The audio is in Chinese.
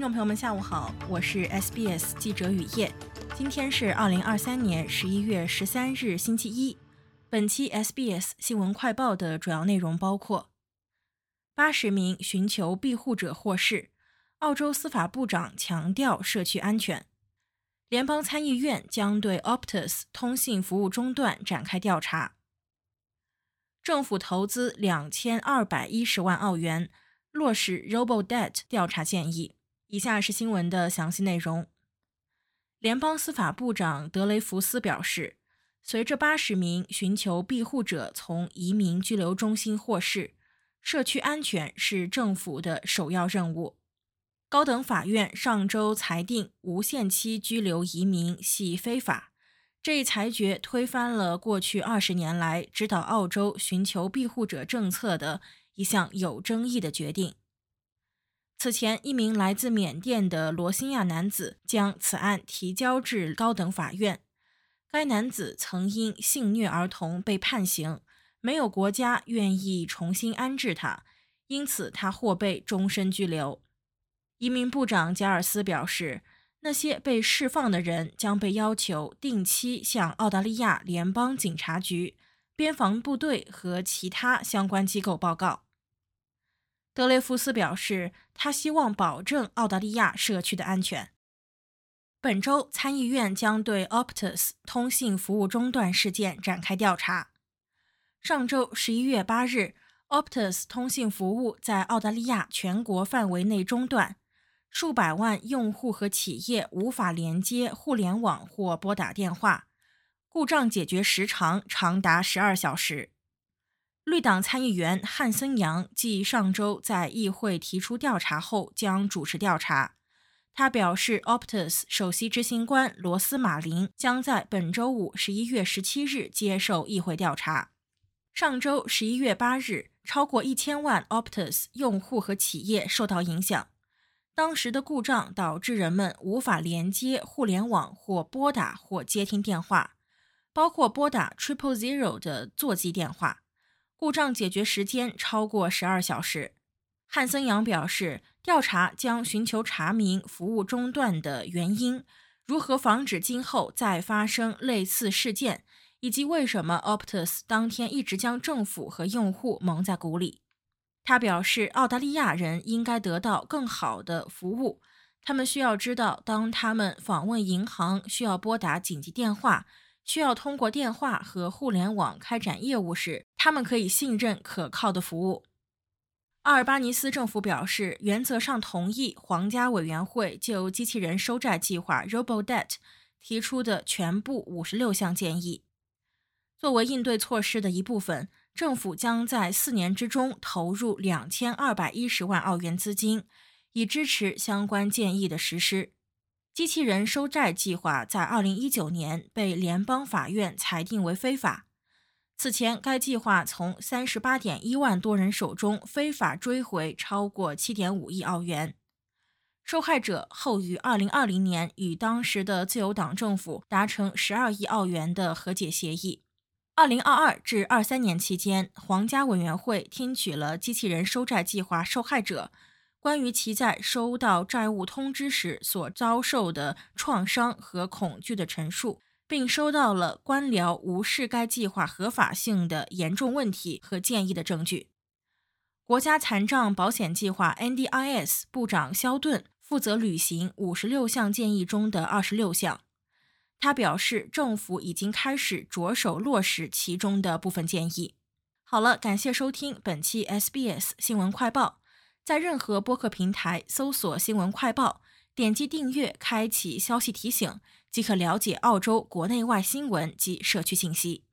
听众朋友们，下午好，我是 SBS 记者雨夜。今天是二零二三年十一月十三日，星期一。本期 SBS 新闻快报的主要内容包括：八十名寻求庇护者获释；澳洲司法部长强调社区安全；联邦参议院将对 Optus 通信服务中断展开调查；政府投资两千二百一十万澳元落实 Robo-Debt 调查建议。以下是新闻的详细内容。联邦司法部长德雷福斯表示，随着八十名寻求庇护者从移民拘留中心获释，社区安全是政府的首要任务。高等法院上周裁定无限期拘留移民系非法，这一裁决推翻了过去二十年来指导澳洲寻求庇护者政策的一项有争议的决定。此前，一名来自缅甸的罗兴亚男子将此案提交至高等法院。该男子曾因性虐儿童被判刑，没有国家愿意重新安置他，因此他或被终身拘留。移民部长加尔斯表示，那些被释放的人将被要求定期向澳大利亚联邦警察局、边防部队和其他相关机构报告。德雷福斯表示，他希望保证澳大利亚社区的安全。本周，参议院将对 Optus 通信服务中断事件展开调查。上周十一月八日，Optus 通信服务在澳大利亚全国范围内中断，数百万用户和企业无法连接互联网或拨打电话，故障解决时长长达十二小时。绿党参议员汉森杨继上周在议会提出调查后，将主持调查。他表示，Optus 首席执行官罗斯马林将在本周五十一月十七日接受议会调查。上周十一月八日，超过一千万 Optus 用户和企业受到影响。当时的故障导致人们无法连接互联网或拨打或接听电话，包括拨打 Triple Zero 的座机电话。故障解决时间超过十二小时。汉森杨表示，调查将寻求查明服务中断的原因，如何防止今后再发生类似事件，以及为什么 Optus 当天一直将政府和用户蒙在鼓里。他表示，澳大利亚人应该得到更好的服务。他们需要知道，当他们访问银行需要拨打紧急电话。需要通过电话和互联网开展业务时，他们可以信任可靠的服务。阿尔巴尼斯政府表示，原则上同意皇家委员会就机器人收债计划 Robo-Debt 提出的全部五十六项建议。作为应对措施的一部分，政府将在四年之中投入两千二百一十万澳元资金，以支持相关建议的实施。机器人收债计划在2019年被联邦法院裁定为非法。此前，该计划从38.1万多人手中非法追回超过7.5亿澳元。受害者后于2020年与当时的自由党政府达成12亿澳元的和解协议。2022至23年期间，皇家委员会听取了机器人收债计划受害者。关于其在收到债务通知时所遭受的创伤和恐惧的陈述，并收到了官僚无视该计划合法性的严重问题和建议的证据。国家残障保险计划 （NDIS） 部长肖顿负责履行五十六项建议中的二十六项。他表示，政府已经开始着手落实其中的部分建议。好了，感谢收听本期 SBS 新闻快报。在任何播客平台搜索“新闻快报”，点击订阅，开启消息提醒，即可了解澳洲国内外新闻及社区信息。